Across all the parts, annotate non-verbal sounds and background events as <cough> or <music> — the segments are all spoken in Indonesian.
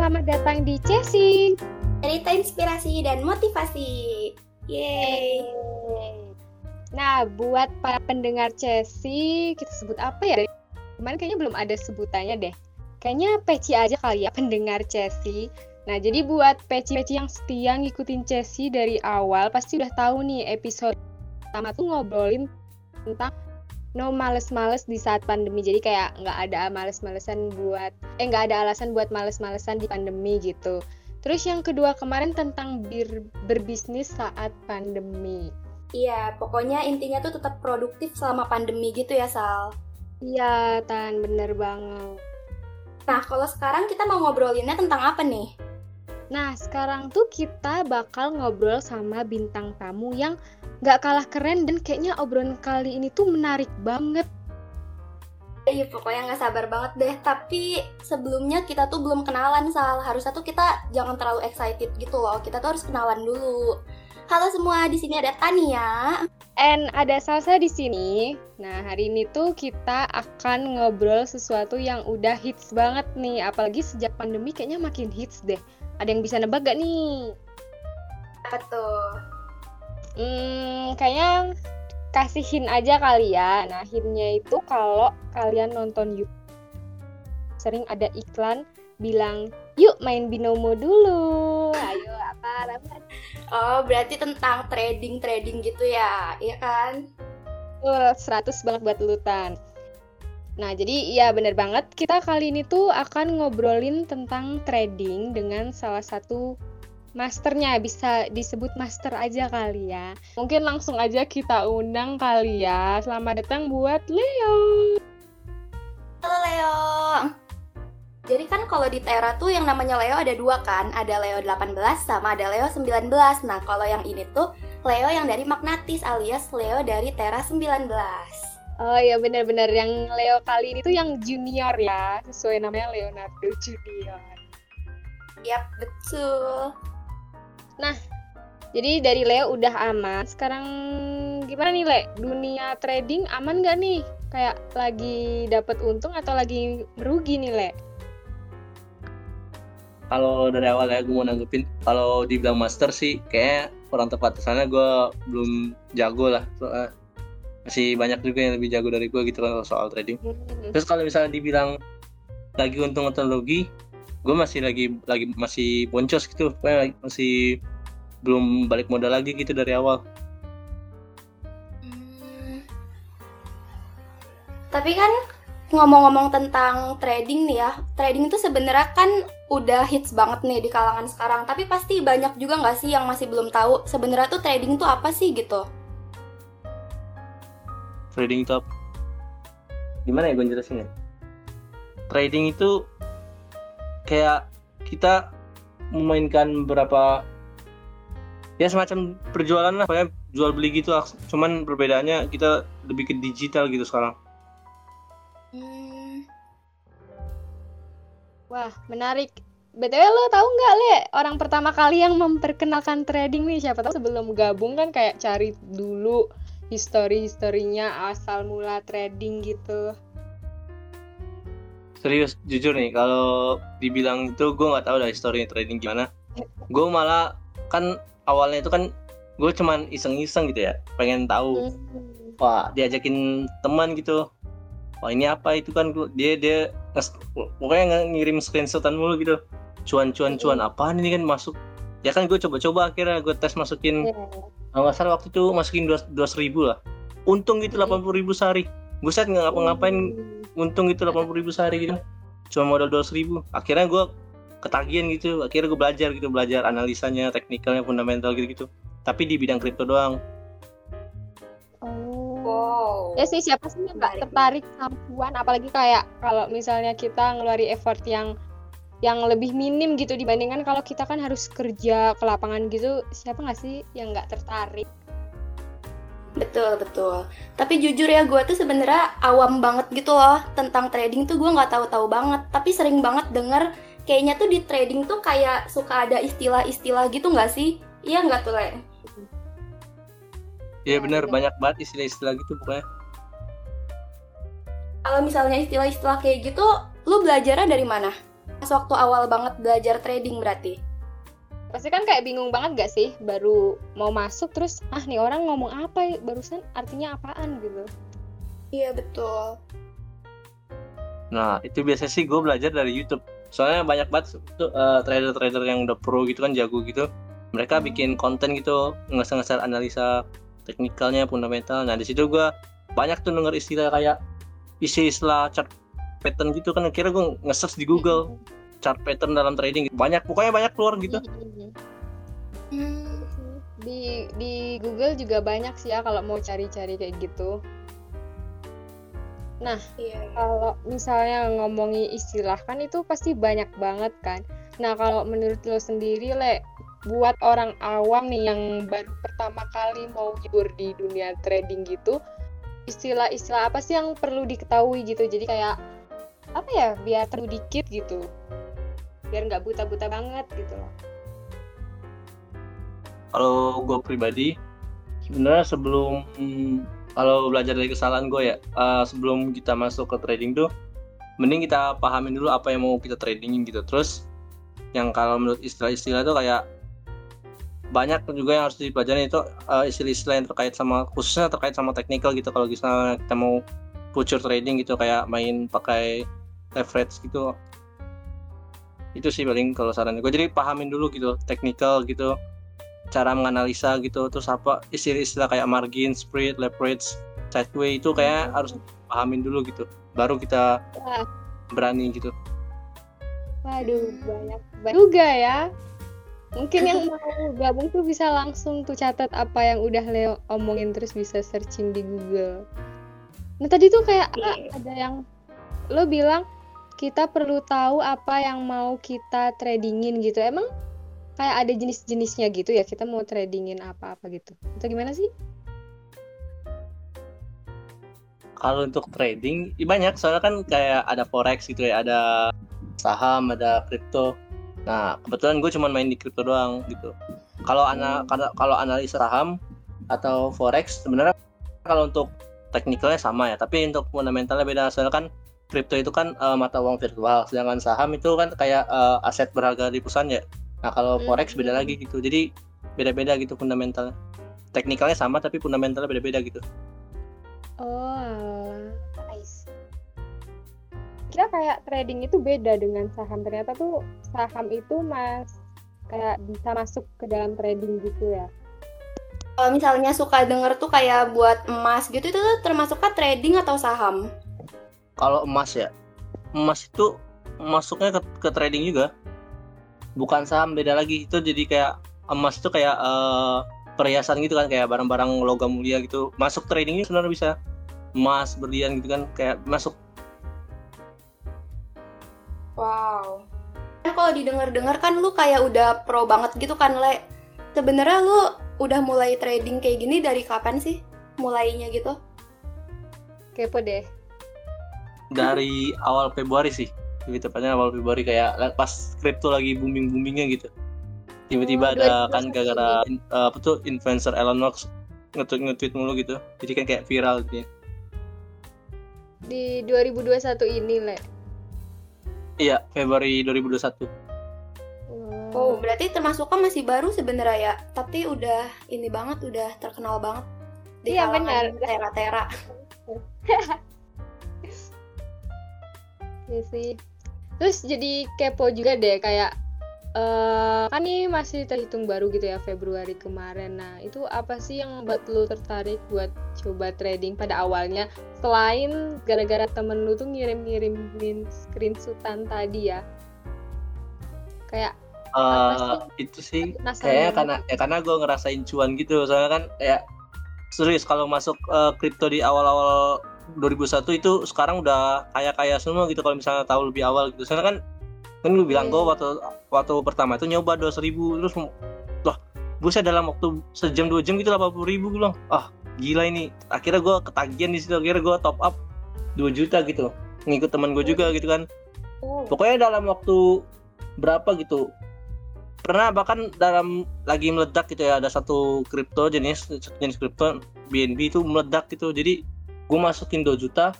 selamat datang di Cesi. Cerita inspirasi dan motivasi. Yeay. Nah, buat para pendengar Cesi, kita sebut apa ya? Kemarin kayaknya belum ada sebutannya deh. Kayaknya peci aja kali ya pendengar Cesi. Nah, jadi buat peci-peci yang setia ngikutin Cesi dari awal, pasti udah tahu nih episode pertama tuh ngobrolin tentang no males-males di saat pandemi. Jadi kayak nggak ada males-malesan buat eh nggak ada alasan buat males-malesan di pandemi gitu. Terus yang kedua kemarin tentang bir, berbisnis saat pandemi. Iya pokoknya intinya tuh tetap produktif selama pandemi gitu ya Sal. Iya Tan bener banget. Nah kalau sekarang kita mau ngobrolinnya tentang apa nih Nah, sekarang tuh kita bakal ngobrol sama bintang tamu yang gak kalah keren dan kayaknya obrolan kali ini tuh menarik banget. Iya pokoknya nggak sabar banget deh. Tapi sebelumnya kita tuh belum kenalan Sal. Harusnya tuh kita jangan terlalu excited gitu loh. Kita tuh harus kenalan dulu. Halo semua, di sini ada Tania. And ada Salsa di sini. Nah, hari ini tuh kita akan ngobrol sesuatu yang udah hits banget nih. Apalagi sejak pandemi kayaknya makin hits deh. Ada yang bisa nebak gak nih? Apa tuh? Hmm, kayaknya kasihin aja kali ya. Nah, hintnya itu kalau kalian nonton YouTube sering ada iklan bilang, "Yuk main binomo dulu." Ayo apa apa. Oh, berarti tentang trading-trading gitu ya, iya kan? Uh, 100 banget buat lutan. Nah, jadi ya bener banget kita kali ini tuh akan ngobrolin tentang trading dengan salah satu masternya bisa disebut master aja kali ya. Mungkin langsung aja kita undang kali ya. Selamat datang buat Leo. Halo Leo. Jadi kan kalau di Tera tuh yang namanya Leo ada dua kan, ada Leo 18 sama ada Leo 19. Nah, kalau yang ini tuh Leo yang dari Magnatis alias Leo dari Tera 19. Oh iya benar-benar yang Leo kali ini tuh yang junior ya, sesuai namanya Leonardo Junior. Yap, betul. Nah, jadi dari Leo udah aman. Sekarang gimana nih, Le? Dunia trading aman gak nih? Kayak lagi dapat untung atau lagi merugi nih, Le? Kalau dari awal ya gue mau nanggepin, kalau dibilang master sih kayak kurang tepat. Soalnya gue belum jago lah. Soalnya masih banyak juga yang lebih jago dari gue gitu kan soal trading. Terus kalau misalnya dibilang lagi untung atau rugi, gue masih lagi lagi masih boncos gitu kayak masih belum balik modal lagi gitu dari awal hmm. tapi kan ngomong-ngomong tentang trading nih ya trading itu sebenarnya kan udah hits banget nih di kalangan sekarang tapi pasti banyak juga nggak sih yang masih belum tahu sebenarnya tuh trading itu apa sih gitu trading itu gimana ya gue jelasin ya trading itu kayak kita memainkan beberapa ya semacam perjualan lah kayak jual beli gitu cuman perbedaannya kita lebih ke digital gitu sekarang. Hmm. wah menarik. Btw lo tau nggak le? Orang pertama kali yang memperkenalkan trading nih siapa tahu sebelum gabung kan kayak cari dulu history historinya asal mula trading gitu. Serius jujur nih kalau dibilang itu gue nggak tahu dari story trading gimana. Gue malah kan awalnya itu kan gue cuman iseng-iseng gitu ya pengen tahu. Hmm. wah diajakin teman gitu. Wah ini apa itu kan dia dia pokoknya ngirim screenshotan mulu gitu. Cuan cuan cuan hmm. apaan ini kan masuk. Ya kan gue coba-coba akhirnya gue tes masukin. Yeah. Nggak salah waktu itu masukin dua ribu lah. Untung gitu delapan puluh ribu sehari. Set nggak ngapa-ngapain untung itu delapan puluh ribu sehari gitu. Cuma modal dua ribu akhirnya gue ketagihan gitu. Akhirnya gue belajar gitu belajar analisanya teknikalnya fundamental gitu gitu tapi di bidang kripto doang. Oh. Wow. ya sih siapa sih yang nggak tertarik sampuan apalagi kayak kalau misalnya kita ngeluarin effort yang yang lebih minim gitu dibandingkan kalau kita kan harus kerja ke lapangan gitu siapa nggak sih yang nggak tertarik Betul betul. Tapi jujur ya gue tuh sebenarnya awam banget gitu loh tentang trading tuh gue nggak tahu-tahu banget. Tapi sering banget denger kayaknya tuh di trading tuh kayak suka ada istilah-istilah gitu nggak sih? Iya nggak tuh Le? Iya bener banyak banget istilah-istilah gitu pokoknya. Kalau misalnya istilah-istilah kayak gitu, lu belajarnya dari mana? Waktu awal banget belajar trading berarti? Pasti kan kayak bingung banget gak sih baru mau masuk terus ah nih orang ngomong apa barusan artinya apaan gitu. Iya betul. Nah itu biasanya sih gue belajar dari YouTube. Soalnya banyak banget tuh uh, trader-trader yang udah pro gitu kan jago gitu. Mereka hmm. bikin konten gitu ngeser-ngeser analisa teknikalnya fundamental. Nah di situ gue banyak tuh denger istilah kayak isi istilah chart pattern gitu kan akhirnya gue nge-search di Google chart pattern dalam trading. Banyak pokoknya banyak keluar gitu. Hmm. di di Google juga banyak sih ya kalau mau cari-cari kayak gitu. Nah iya. kalau misalnya ngomongi istilah kan itu pasti banyak banget kan. Nah kalau menurut lo sendiri le buat orang awam nih yang baru pertama kali mau jujur di dunia trading gitu istilah-istilah apa sih yang perlu diketahui gitu? Jadi kayak apa ya biar terlalu dikit gitu biar nggak buta-buta banget gitu loh. Kalau gue pribadi sebenarnya sebelum kalau belajar dari kesalahan gue ya uh, sebelum kita masuk ke trading tuh mending kita pahamin dulu apa yang mau kita tradingin gitu. Terus yang kalau menurut istilah-istilah itu kayak banyak juga yang harus dipelajari itu uh, istilah-istilah yang terkait sama khususnya terkait sama teknikal gitu. Kalau misalnya kita mau future trading gitu kayak main pakai leverage gitu itu sih paling kalau saran gue jadi pahamin dulu gitu technical gitu cara menganalisa gitu terus apa istilah-istilah kayak margin, spread, leverage, sideway itu kayak harus pahamin dulu gitu baru kita berani gitu. Waduh banyak banget juga ya. Mungkin yang <laughs> mau gabung tuh bisa langsung tuh catat apa yang udah Leo omongin terus bisa searching di Google. Nah tadi tuh kayak iya. ada yang lo bilang kita perlu tahu apa yang mau kita tradingin gitu. Emang kayak ada jenis-jenisnya gitu ya? Kita mau tradingin apa-apa gitu. Atau gimana sih? Kalau untuk trading ya banyak. Soalnya kan kayak ada forex gitu ya ada saham ada kripto. Nah kebetulan gue cuma main di kripto doang gitu. Kalau ana hmm. kalau analisa saham atau forex sebenarnya kalau untuk teknikalnya sama ya. Tapi untuk fundamentalnya beda. Soalnya kan kripto itu kan uh, mata uang virtual, sedangkan saham itu kan kayak uh, aset berharga di perusahaan ya. Nah kalau hmm. forex beda lagi gitu, jadi beda-beda gitu fundamental. Teknikalnya sama tapi fundamentalnya beda-beda gitu. Oh, nice. Kira kayak trading itu beda dengan saham. Ternyata tuh saham itu mas kayak bisa masuk ke dalam trading gitu ya. Kalau misalnya suka denger tuh kayak buat emas gitu itu tuh termasuk trading atau saham? Kalau emas ya emas itu masuknya ke, ke trading juga. Bukan saham beda lagi. Itu jadi kayak emas itu kayak uh, perhiasan gitu kan kayak barang-barang logam mulia gitu. Masuk tradingnya sebenarnya bisa. Emas berlian gitu kan kayak masuk. Wow. Kan kalau didengar-dengar kan lu kayak udah pro banget gitu kan le? Sebenarnya lu udah mulai trading kayak gini dari kapan sih mulainya gitu? Kepo deh dari awal Februari sih. Lebih tepatnya awal Februari kayak pas kripto lagi booming boomingnya gitu. Tiba-tiba oh, ada kan gara-gara uh, apa tuh influencer Elon Musk nge-tweet nge-tweet mulu gitu. Jadi kan kayak viral gitu ya. Di 2021 ini le. Iya Februari 2021 Oh, berarti termasuknya masih baru sebenarnya ya, tapi udah ini banget, udah terkenal banget. Di iya, benar. tera-tera. <laughs> Iya sih. Terus jadi kepo juga deh kayak uh, kan ini masih terhitung baru gitu ya Februari kemarin. Nah, itu apa sih yang buat lu tertarik buat coba trading pada awalnya selain gara-gara temen lu tuh ngirim-ngirimin screenshotan tadi ya? Kayak uh, sih? itu sih kayak karena ya karena gue ngerasain cuan gitu soalnya kan kayak serius kalau masuk uh, kripto di awal-awal 2001 itu sekarang udah kaya kaya semua gitu kalau misalnya tahu lebih awal gitu. Soalnya kan kan lu bilang gue waktu waktu pertama itu nyoba dua ribu terus loh buset dalam waktu sejam dua jam gitu delapan puluh ribu gue bilang ah gila ini. Akhirnya gue ketagihan di situ akhirnya gue top up 2 juta gitu. Ngikut teman gue juga gitu kan. Oh. pokoknya dalam waktu berapa gitu. Pernah bahkan dalam lagi meledak gitu ya ada satu kripto jenis jenis kripto BNB itu meledak gitu. Jadi gue masukin 2 juta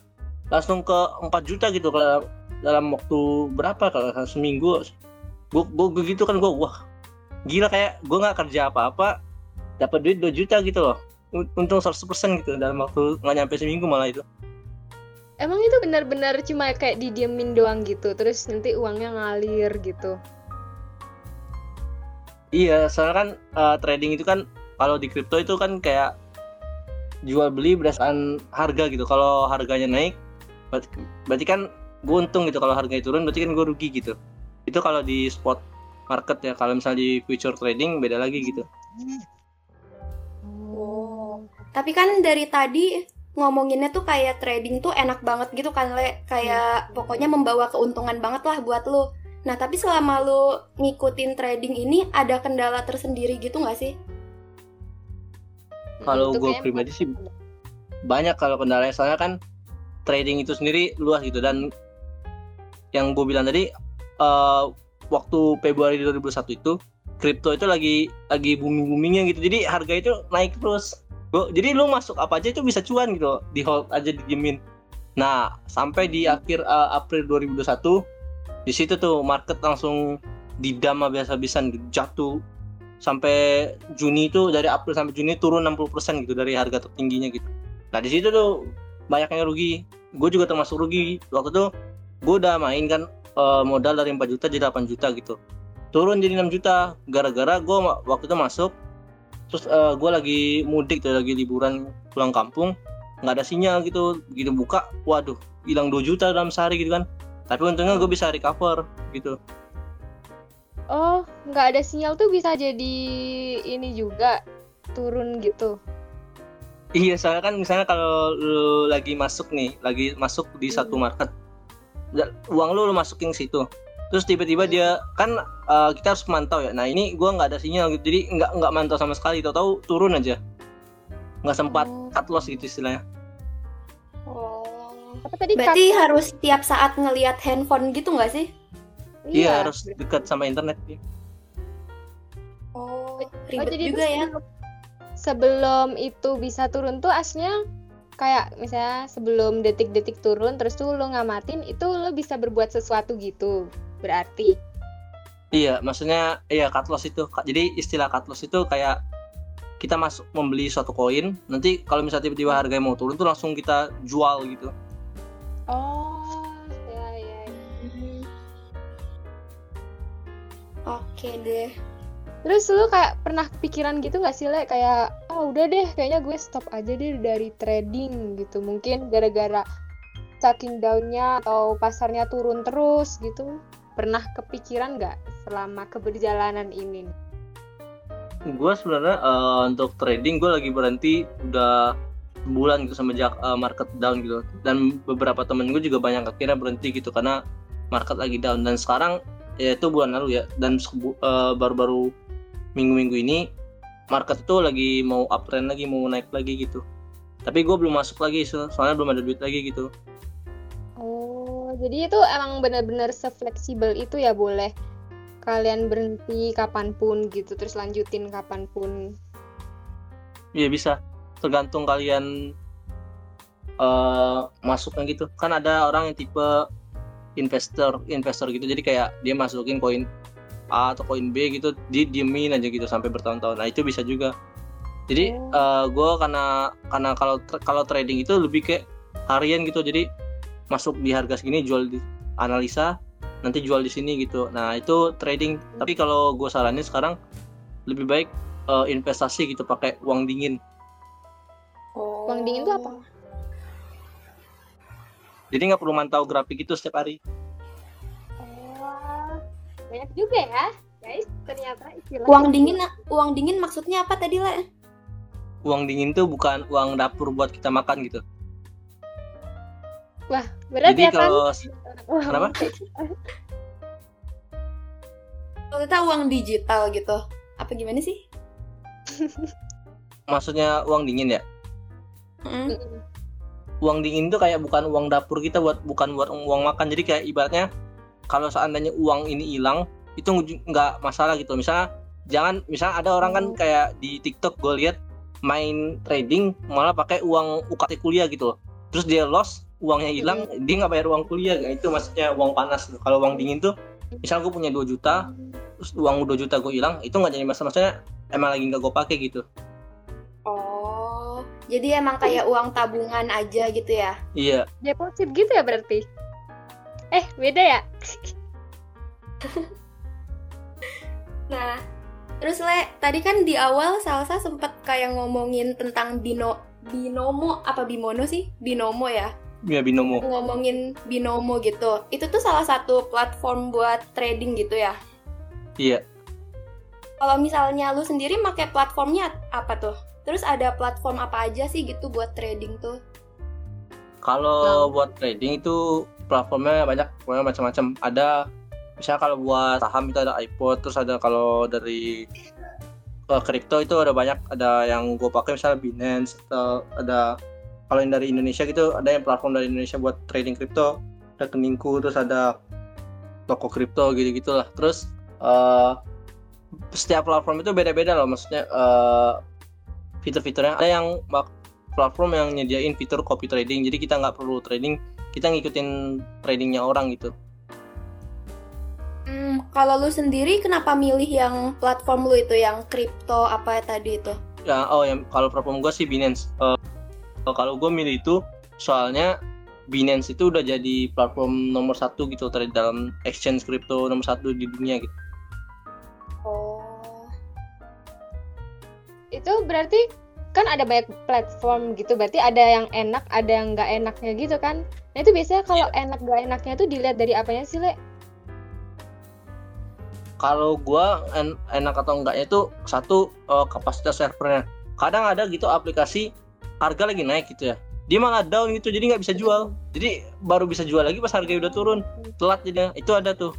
langsung ke 4 juta gitu kalau dalam waktu berapa kalau seminggu. Gue gue gitu kan gue wah gila kayak gue nggak kerja apa-apa dapat duit 2 juta gitu loh. Untung 100% gitu dalam waktu nggak nyampe seminggu malah itu. Emang itu benar-benar cuma kayak didiemin doang gitu terus nanti uangnya ngalir gitu? Iya soalnya kan uh, trading itu kan kalau di kripto itu kan kayak jual beli berdasarkan harga gitu. Kalau harganya naik berarti, berarti kan gue untung gitu. Kalau harganya turun berarti kan gue rugi gitu. Itu kalau di spot market ya. Kalau misalnya di future trading beda lagi gitu. Oh. Tapi kan dari tadi ngomonginnya tuh kayak trading tuh enak banget gitu kan le? Kayak pokoknya membawa keuntungan banget lah buat lo nah tapi selama lo ngikutin trading ini ada kendala tersendiri gitu nggak sih kalau gue pribadi sih banyak kalau kendalanya. Soalnya kan trading itu sendiri luas gitu. Dan yang gue bilang tadi uh, waktu Februari 2001 itu kripto itu lagi lagi booming boomingnya gitu. Jadi harga itu naik terus. Gua, jadi lu masuk apa aja itu bisa cuan gitu. Di hold aja dijamin nah sampai di akhir uh, April 2021 di situ tuh market langsung didam habis-habisan gitu, jatuh sampai Juni itu dari April sampai Juni turun 60% gitu dari harga tertingginya gitu. Nah di situ tuh banyak yang rugi. Gue juga termasuk rugi. Waktu itu gue udah main kan uh, modal dari 4 juta jadi 8 juta gitu. Turun jadi 6 juta gara-gara gue waktu itu masuk terus uh, gue lagi mudik tuh lagi liburan pulang kampung nggak ada sinyal gitu gitu buka waduh hilang 2 juta dalam sehari gitu kan tapi untungnya gue bisa recover gitu oh nggak ada sinyal tuh bisa jadi ini juga turun gitu. Iya soalnya kan misalnya kalau lu lagi masuk nih lagi masuk di hmm. satu market uang lu lu masukin situ. Terus tiba-tiba dia kan uh, kita harus mantau ya. Nah ini gua nggak ada sinyal gitu jadi nggak nggak mantau sama sekali. Tahu-tahu turun aja. Nggak sempat oh. cut loss gitu istilahnya. Oh tapi tadi berarti cut... harus tiap saat ngelihat handphone gitu nggak sih Iya, iya. harus dekat sama internet ya. Oh, ribet oh, jadi juga ya. Sebelum itu bisa turun tuh aslinya kayak misalnya sebelum detik-detik turun terus tuh lo ngamatin itu lo bisa berbuat sesuatu gitu berarti. Iya maksudnya iya cut loss itu. Jadi istilah cut loss itu kayak kita masuk membeli suatu koin nanti kalau misalnya tiba-tiba harganya mau turun tuh langsung kita jual gitu. Oh Oke deh. Terus lu kayak pernah kepikiran gitu gak sih, Le? Kayak, oh udah deh, kayaknya gue stop aja deh dari trading gitu. Mungkin gara-gara saking downnya atau pasarnya turun terus gitu. Pernah kepikiran gak selama keberjalanan ini? Gue sebenarnya uh, untuk trading gue lagi berhenti udah bulan gitu semenjak uh, market down gitu dan beberapa temen gue juga banyak akhirnya berhenti gitu karena market lagi down dan sekarang ya itu bulan lalu ya. Dan uh, baru-baru minggu-minggu ini market itu lagi mau uptrend lagi mau naik lagi gitu. Tapi gue belum masuk lagi so soalnya belum ada duit lagi gitu. Oh jadi itu emang benar-benar sefleksibel itu ya boleh kalian berhenti kapan pun gitu terus lanjutin kapan pun. Iya bisa. Tergantung kalian uh, masuknya gitu. Kan ada orang yang tipe investor investor gitu. Jadi kayak dia masukin koin A atau koin B gitu di diemin aja gitu sampai bertahun-tahun. Nah itu bisa juga. Jadi oh. uh, eh, gue karena karena kalau kalau trading itu lebih kayak harian gitu. Jadi masuk di harga segini jual di analisa nanti jual di sini gitu. Nah itu trading. Tapi kalau gue saranin sekarang lebih baik uh, investasi gitu pakai uang dingin. Oh. uang dingin itu apa jadi nggak perlu mantau grafik itu setiap hari. Oh banyak juga ya. Guys ternyata istilah uang dingin uang dingin maksudnya apa tadi lah uang dingin tuh bukan uang dapur buat kita makan gitu. Wah berat jadi ya kalau kan? kenapa? Kita uang digital gitu apa gimana sih? Maksudnya uang dingin ya? Mm uang dingin itu kayak bukan uang dapur kita buat bukan buat uang makan. Jadi kayak ibaratnya kalau seandainya uang ini hilang itu nggak masalah gitu. Misalnya jangan misalnya ada orang kan hmm. kayak di TikTok gue lihat main trading malah pakai uang UKT kuliah gitu loh. Terus dia loss uangnya hilang dia nggak bayar uang kuliah. Itu maksudnya uang panas kalau uang dingin tuh misal gue punya 2 juta terus uang 2 juta gue hilang itu nggak jadi masalah. Maksudnya emang lagi nggak gue pakai gitu. Oh jadi emang kayak uang tabungan aja gitu ya iya deposit gitu ya berarti eh beda ya <laughs> nah terus le tadi kan di awal Salsa sempat kayak ngomongin tentang bino binomo apa bimono sih binomo ya Iya binomo. Ngomongin binomo gitu. Itu tuh salah satu platform buat trading gitu ya? Iya. Kalau misalnya lu sendiri pakai platformnya apa tuh? Terus ada platform apa aja sih gitu buat trading tuh? Kalau buat trading itu platformnya banyak, pokoknya macam-macam. Ada misalnya kalau buat saham itu ada iPod, terus ada kalau dari kripto itu ada banyak, ada yang gue pakai misalnya Binance atau ada kalau yang dari Indonesia gitu ada yang platform dari Indonesia buat trading kripto rekeningku terus ada toko kripto gitu gitulah terus uh, setiap platform itu beda-beda loh maksudnya uh, fitur-fiturnya ada yang platform yang nyediain fitur copy trading jadi kita nggak perlu trading kita ngikutin tradingnya orang gitu Hmm, kalau lu sendiri kenapa milih yang platform lu itu yang kripto apa tadi itu? Ya, oh yang kalau platform gue sih Binance. Uh, kalau gue milih itu soalnya Binance itu udah jadi platform nomor satu gitu dari dalam exchange crypto nomor satu di dunia gitu. Oh. Itu berarti kan ada banyak platform gitu, berarti ada yang enak, ada yang nggak enaknya gitu kan? Nah itu biasanya kalau yeah. enak gak enaknya itu dilihat dari apanya sih, Le? Kalau gue en enak atau enggaknya itu satu uh, kapasitas servernya. Kadang ada gitu aplikasi harga lagi naik gitu ya dia malah down gitu jadi nggak bisa jual jadi baru bisa jual lagi pas harga udah turun telat jadi itu ada tuh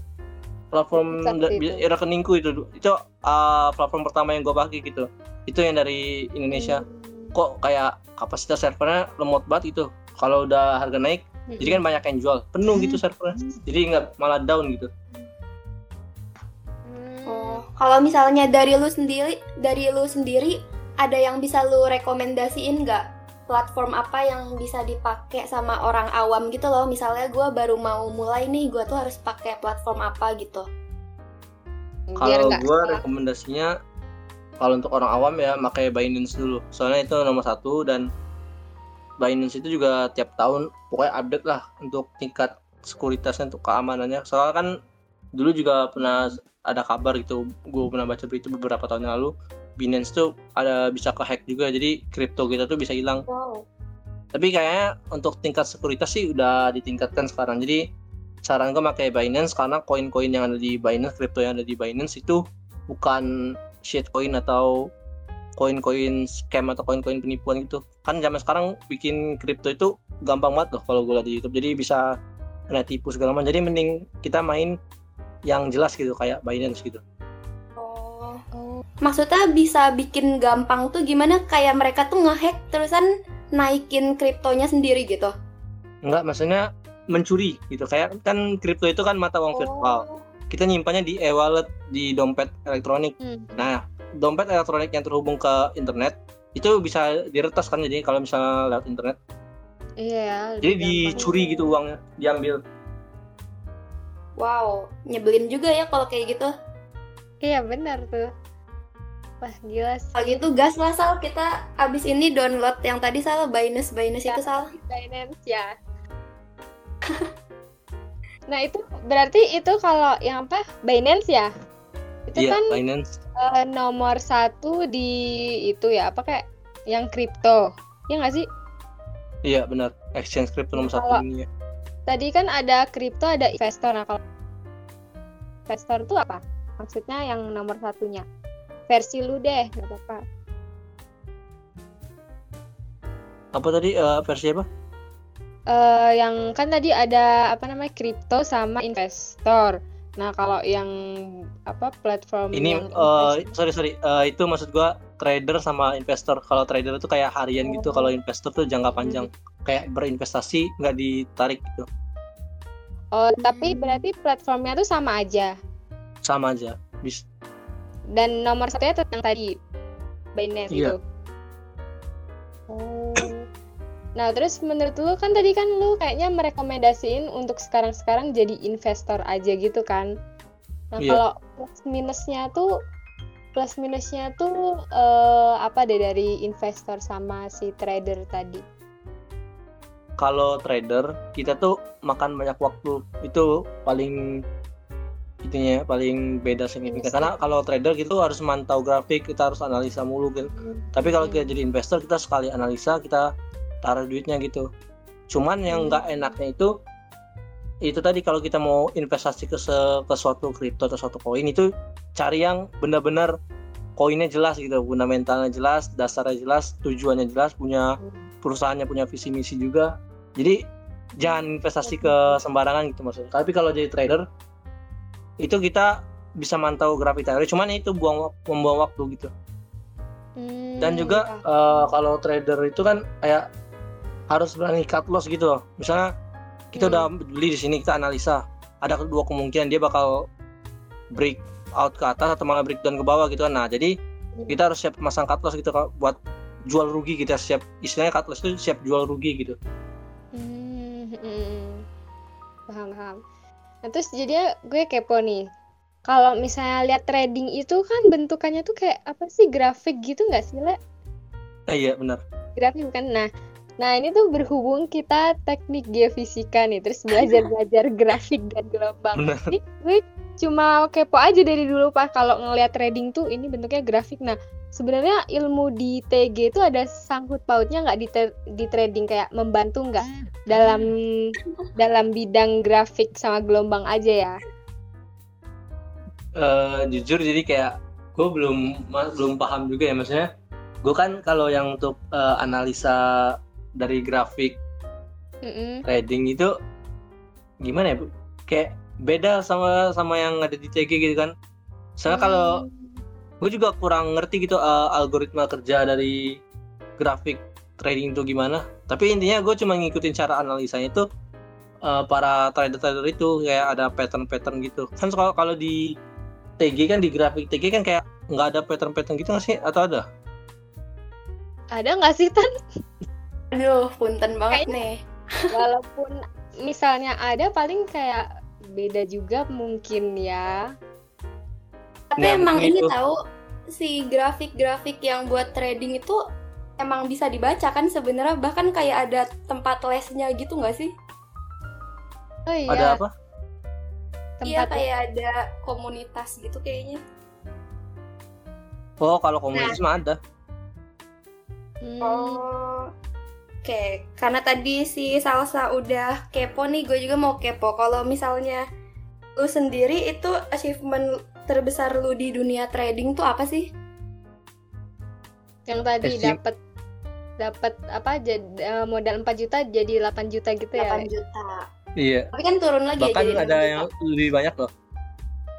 platform itu. rekeningku itu itu uh, platform pertama yang gue pakai gitu. Itu yang dari Indonesia. Hmm. kok kayak kapasitas servernya lemot banget gitu. Kalau udah harga naik hmm. jadi kan banyak yang jual. Penuh gitu hmm. servernya. Jadi nggak malah down gitu. Oh. Kalau misalnya dari lu sendiri dari lu sendiri ada yang bisa lu rekomendasiin nggak platform apa yang bisa dipakai sama orang awam gitu loh. Misalnya gue baru mau mulai nih gue tuh harus pakai platform apa gitu. Kalau gue rekomendasinya kalau untuk orang awam ya pakai Binance dulu. Soalnya itu nomor satu dan Binance itu juga tiap tahun pokoknya update lah untuk tingkat sekuritasnya untuk keamanannya. Soalnya kan dulu juga pernah ada kabar gitu gue pernah baca berita beberapa tahun lalu Binance tuh ada bisa ke hack juga jadi kripto kita tuh bisa hilang. Wow. tapi kayaknya untuk tingkat sekuritas sih udah ditingkatkan sekarang. Jadi saran gue pakai Binance karena koin-koin yang ada di Binance kripto yang ada di Binance itu bukan shitcoin atau koin-koin scam atau koin-koin penipuan gitu. Kan zaman sekarang bikin kripto itu gampang banget loh kalau gue lihat di YouTube. Jadi bisa kena tipu segala macam. Jadi mending kita main yang jelas gitu kayak Binance gitu maksudnya bisa bikin gampang tuh gimana? Kayak mereka tuh ngehack terusan naikin kriptonya sendiri gitu? Enggak maksudnya mencuri gitu. Kayak kan kripto itu kan mata uang oh. virtual kita nyimpannya di e-wallet di dompet elektronik. Hmm. nah dompet elektronik yang terhubung ke internet itu bisa diretas kan jadi kalau misalnya lewat internet. Iya jadi dicuri gitu uangnya diambil. Wow nyebelin juga ya kalau kayak gitu. Iya benar tuh Wah gila sih. Kalau gitu gas lah Sal, kita abis ini download yang tadi Sal, Binance, Binance ya, itu Sal. Binance ya. <laughs> nah itu berarti itu kalau yang apa Binance ya? Itu iya, kan Binance. Uh, nomor satu di itu ya apa kayak yang kripto, ya nggak sih? Iya benar, exchange kripto nomor satu ini ya. Tadi kan ada kripto, ada investor. Nah kalau investor itu apa? Maksudnya yang nomor satunya? Versi lu deh nggak apa-apa. Apa tadi uh, versi apa? Uh, yang kan tadi ada apa namanya kripto sama investor. Nah kalau yang apa platform ini yang uh, sorry sorry. Uh, itu maksud gua trader sama investor. Kalau trader itu kayak harian gitu. oh. gitu kalau investor tuh jangka panjang. Hmm. kayak berinvestasi nggak ditarik gitu. Oh tapi berarti platformnya tuh sama aja? Sama aja. Bis dan nomor satunya tentang tadi Binance iya. itu oh Nah, terus menurut lu kan tadi kan lu kayaknya merekomendasiin untuk sekarang-sekarang jadi investor aja gitu kan. Nah, Iya. kalau plus minusnya tuh plus minusnya tuh eh, apa deh dari investor sama si trader tadi? Kalau trader kita tuh makan banyak waktu itu paling itunya paling beda signifikan. Karena kalau trader gitu harus mantau grafik kita harus analisa mulu kan tapi kalau kita jadi investor kita sekali analisa kita taruh duitnya gitu. Cuman yang nggak enaknya itu itu tadi kalau kita mau investasi ke, se- ke suatu kripto atau suatu koin itu cari yang benar-benar koinnya jelas gitu fundamentalnya jelas dasarnya jelas tujuannya jelas punya perusahaannya punya visi misi juga. Jadi jangan investasi ke sembarangan gitu maksudnya. Tapi kalau jadi trader itu kita bisa mantau grafik teori cuman itu buang membuang waktu gitu Hmm, dan juga eh, kalau trader itu kan kayak harus berani cut loss gitu loh misalnya kita Hmm. udah beli di sini kita analisa ada kedua kemungkinan dia bakal break out ke atas atau malah breakdown ke bawah gitu kan nah jadi Hmm. kita harus siap masang cut loss gitu buat jual rugi kita siap istilahnya cut loss itu siap jual rugi gitu Hmm, hmm. paham paham. Nah, terus jadinya gue kepo nih. Kalau misalnya lihat trading itu kan bentukannya tuh kayak apa sih grafik gitu nggak sih, Le? eh, iya benar Grafik bukan? Nah, nah ini tuh berhubung kita teknik geofisika nih, terus belajar-belajar <laughs> grafik dan gelombang. benar Ini gue cuma kepo aja dari dulu Pak kalau ngelihat trading tuh ini bentuknya grafik. Nah, sebenarnya ilmu di TG itu ada sangkut pautnya nggak di, di trading kayak membantu nggak dalam dalam bidang grafik sama gelombang aja ya? Eh, jujur jadi kayak gue belum belum paham juga ya maksudnya gue kan kalau yang untuk eh, analisa dari grafik Mm-mm. trading itu gimana ya bu kayak beda sama sama yang ada di TG gitu kan. Soalnya kalau gue juga kurang ngerti gitu eh, algoritma kerja dari grafik trading itu gimana. Tapi intinya gue cuma ngikutin cara analisanya itu eh, para trader-trader itu kayak ada pattern-pattern gitu. Kan kalau kalau di TG kan di grafik TG kan kayak nggak ada pattern-pattern gitu nggak sih? Atau ada? Ada nggak sih Tan? Aduh, punten banget nih. Walaupun misalnya ada paling kayak beda juga mungkin ya. Tapi Nah, emang ini tahu si grafik-grafik yang buat trading itu emang bisa dibaca kan sebenarnya bahkan kayak ada tempat lesnya gitu nggak sih? Oh iya, ada apa Iya tempat kayak ada komunitas gitu kayaknya. oh kalau komunitas mah ada Hmm, Oh. Oke, karena tadi si Salsa udah kepo nih, gue juga mau kepo. Kalau misalnya lu sendiri itu achievement terbesar lu di dunia trading tuh apa sih? yang tadi dapat dapat apa jadi modal 4 juta jadi 8 juta gitu ya. 8 juta. iya Tapi kan turun lagi bahkan ya jadi 6 ada juta. yang lebih banyak loh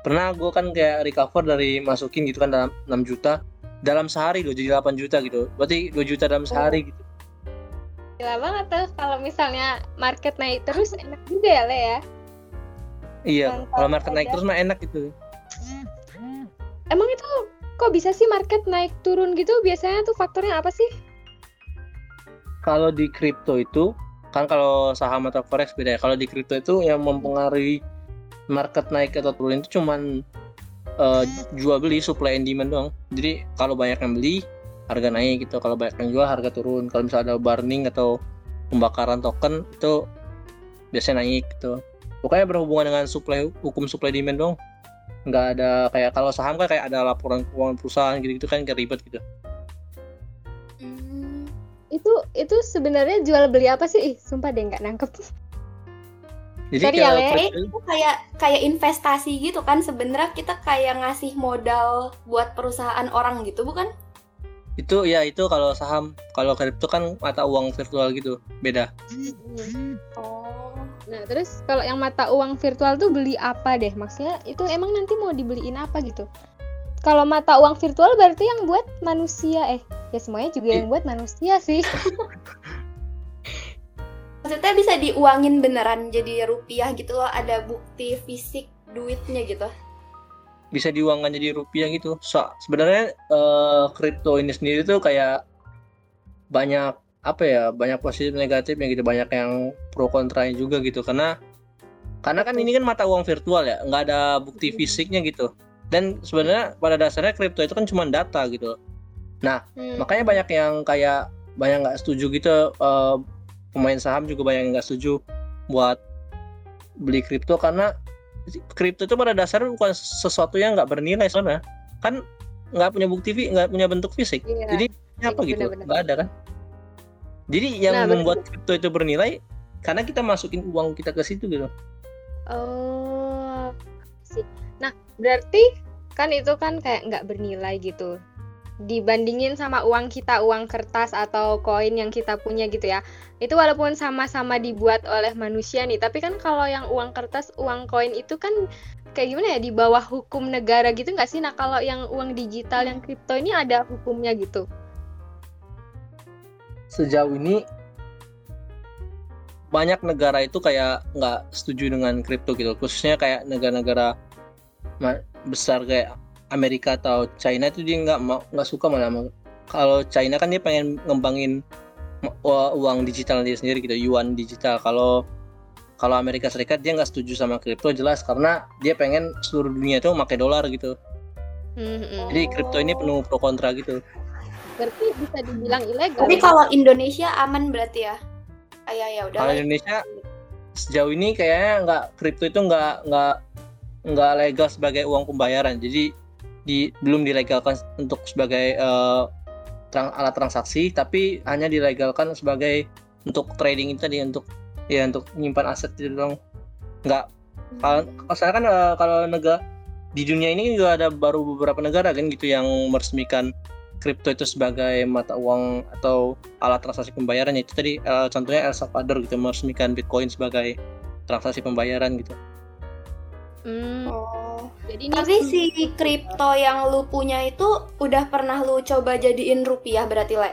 pernah gue kan kayak recover dari masukin gitu kan dalam 6 juta dalam sehari loh jadi 8 juta gitu berarti 2 juta dalam sehari gitu Gila banget tuh kalau misalnya market naik terus enak juga ya Le ya. iya Mantap kalau market naik terus mah enak gitu Emang itu kok bisa sih market naik turun gitu? Biasanya tuh faktornya apa sih? kalau di kripto itu kan kalau saham atau forex beda ya kalau di kripto itu yang mempengaruhi market naik atau turun itu cuman eh, jual beli supply and demand doang jadi kalau banyak yang beli harga naik gitu kalau banyak yang jual harga turun kalau misalnya ada burning atau pembakaran token itu biasanya naik gitu pokoknya berhubungan dengan supply hukum supply demand dong nggak ada kayak kalau saham kan kayak ada laporan keuangan perusahaan gitu gitu kan kayak ribet gitu Hmm. Itu itu sebenarnya jual beli apa sih? Ih, sumpah deh nggak nangkep. jadi Sorry ya, kalau Le. kripto- Itu kayak kayak investasi gitu kan sebenarnya kita kayak ngasih modal buat perusahaan orang gitu bukan? Itu ya itu kalau saham kalau kripto kan mata uang virtual gitu beda Oh. Nah, terus kalau yang mata uang virtual tuh beli apa deh? Maksudnya itu emang nanti mau dibeliin apa gitu? Kalau mata uang virtual berarti yang buat manusia eh ya semuanya juga yang buat manusia sih. <laughs> Maksudnya bisa diuangin beneran jadi rupiah gitu loh, ada bukti fisik duitnya gitu. Bisa diuangkan jadi rupiah gitu. So, sebenarnya eh, kripto ini sendiri tuh kayak banyak apa ya banyak positif negatifnya gitu. Banyak yang pro kontranya juga gitu. Karena karena kan ini kan mata uang virtual ya. Nggak ada bukti fisiknya gitu. Dan sebenarnya pada dasarnya kripto itu kan cuma data gitu. Nah hmm. makanya banyak yang kayak banyak nggak setuju gitu uh, pemain saham juga banyak yang nggak setuju buat beli kripto. Karena kripto itu pada dasarnya bukan sesuatu yang nggak bernilai soalnya. Kan nggak punya bukti nggak punya bentuk fisik. Iya. jadi apa gitu? nggak ada kan? Jadi yang nah, membuat kripto itu bernilai karena kita masukin uang kita ke situ gitu. Oh sih nah berarti kan itu kan kayak nggak bernilai gitu dibandingin sama uang kita uang kertas atau koin yang kita punya gitu ya. Itu walaupun sama-sama dibuat oleh manusia nih tapi kan kalau yang uang kertas uang koin itu kan kayak gimana ya di bawah hukum negara gitu nggak sih? Nah kalau yang uang digital yang kripto ini ada hukumnya gitu. Sejauh ini banyak negara itu kayak nggak setuju dengan kripto gitu. Khususnya kayak negara-negara besar kayak Amerika atau China itu dia nggak mau nggak suka malah kalau China kan dia pengen ngembangin uang digital dia sendiri gitu yuan digital. Kalau kalau Amerika Serikat dia nggak setuju sama kripto jelas. Karena dia pengen seluruh dunia itu pakai dolar gitu. Mm-hmm. jadi kripto ini penuh pro kontra gitu. Berarti bisa dibilang ilegal tapi kalau Indonesia aman berarti ya? Ayah ya udah kalau Indonesia sejauh ini kayaknya nggak kripto itu nggak nggak nggak legal sebagai uang pembayaran. Jadi di belum dilegalkan untuk sebagai uh, trans, alat transaksi tapi hanya dilegalkan sebagai untuk trading itu tadi untuk ya untuk menyimpan aset itu dong nggak. Kalau saya kan uh, kalau negara di dunia ini juga ada baru beberapa negara kan gitu yang meresmikan kripto itu sebagai mata uang atau alat transaksi pembayaran. Itu tadi uh, contohnya El Salvador gitu meresmikan Bitcoin sebagai transaksi pembayaran gitu. Hmm. Oh. Jadi Tapi si kripto yang lu punya itu udah pernah lu coba jadiin rupiah berarti, Le?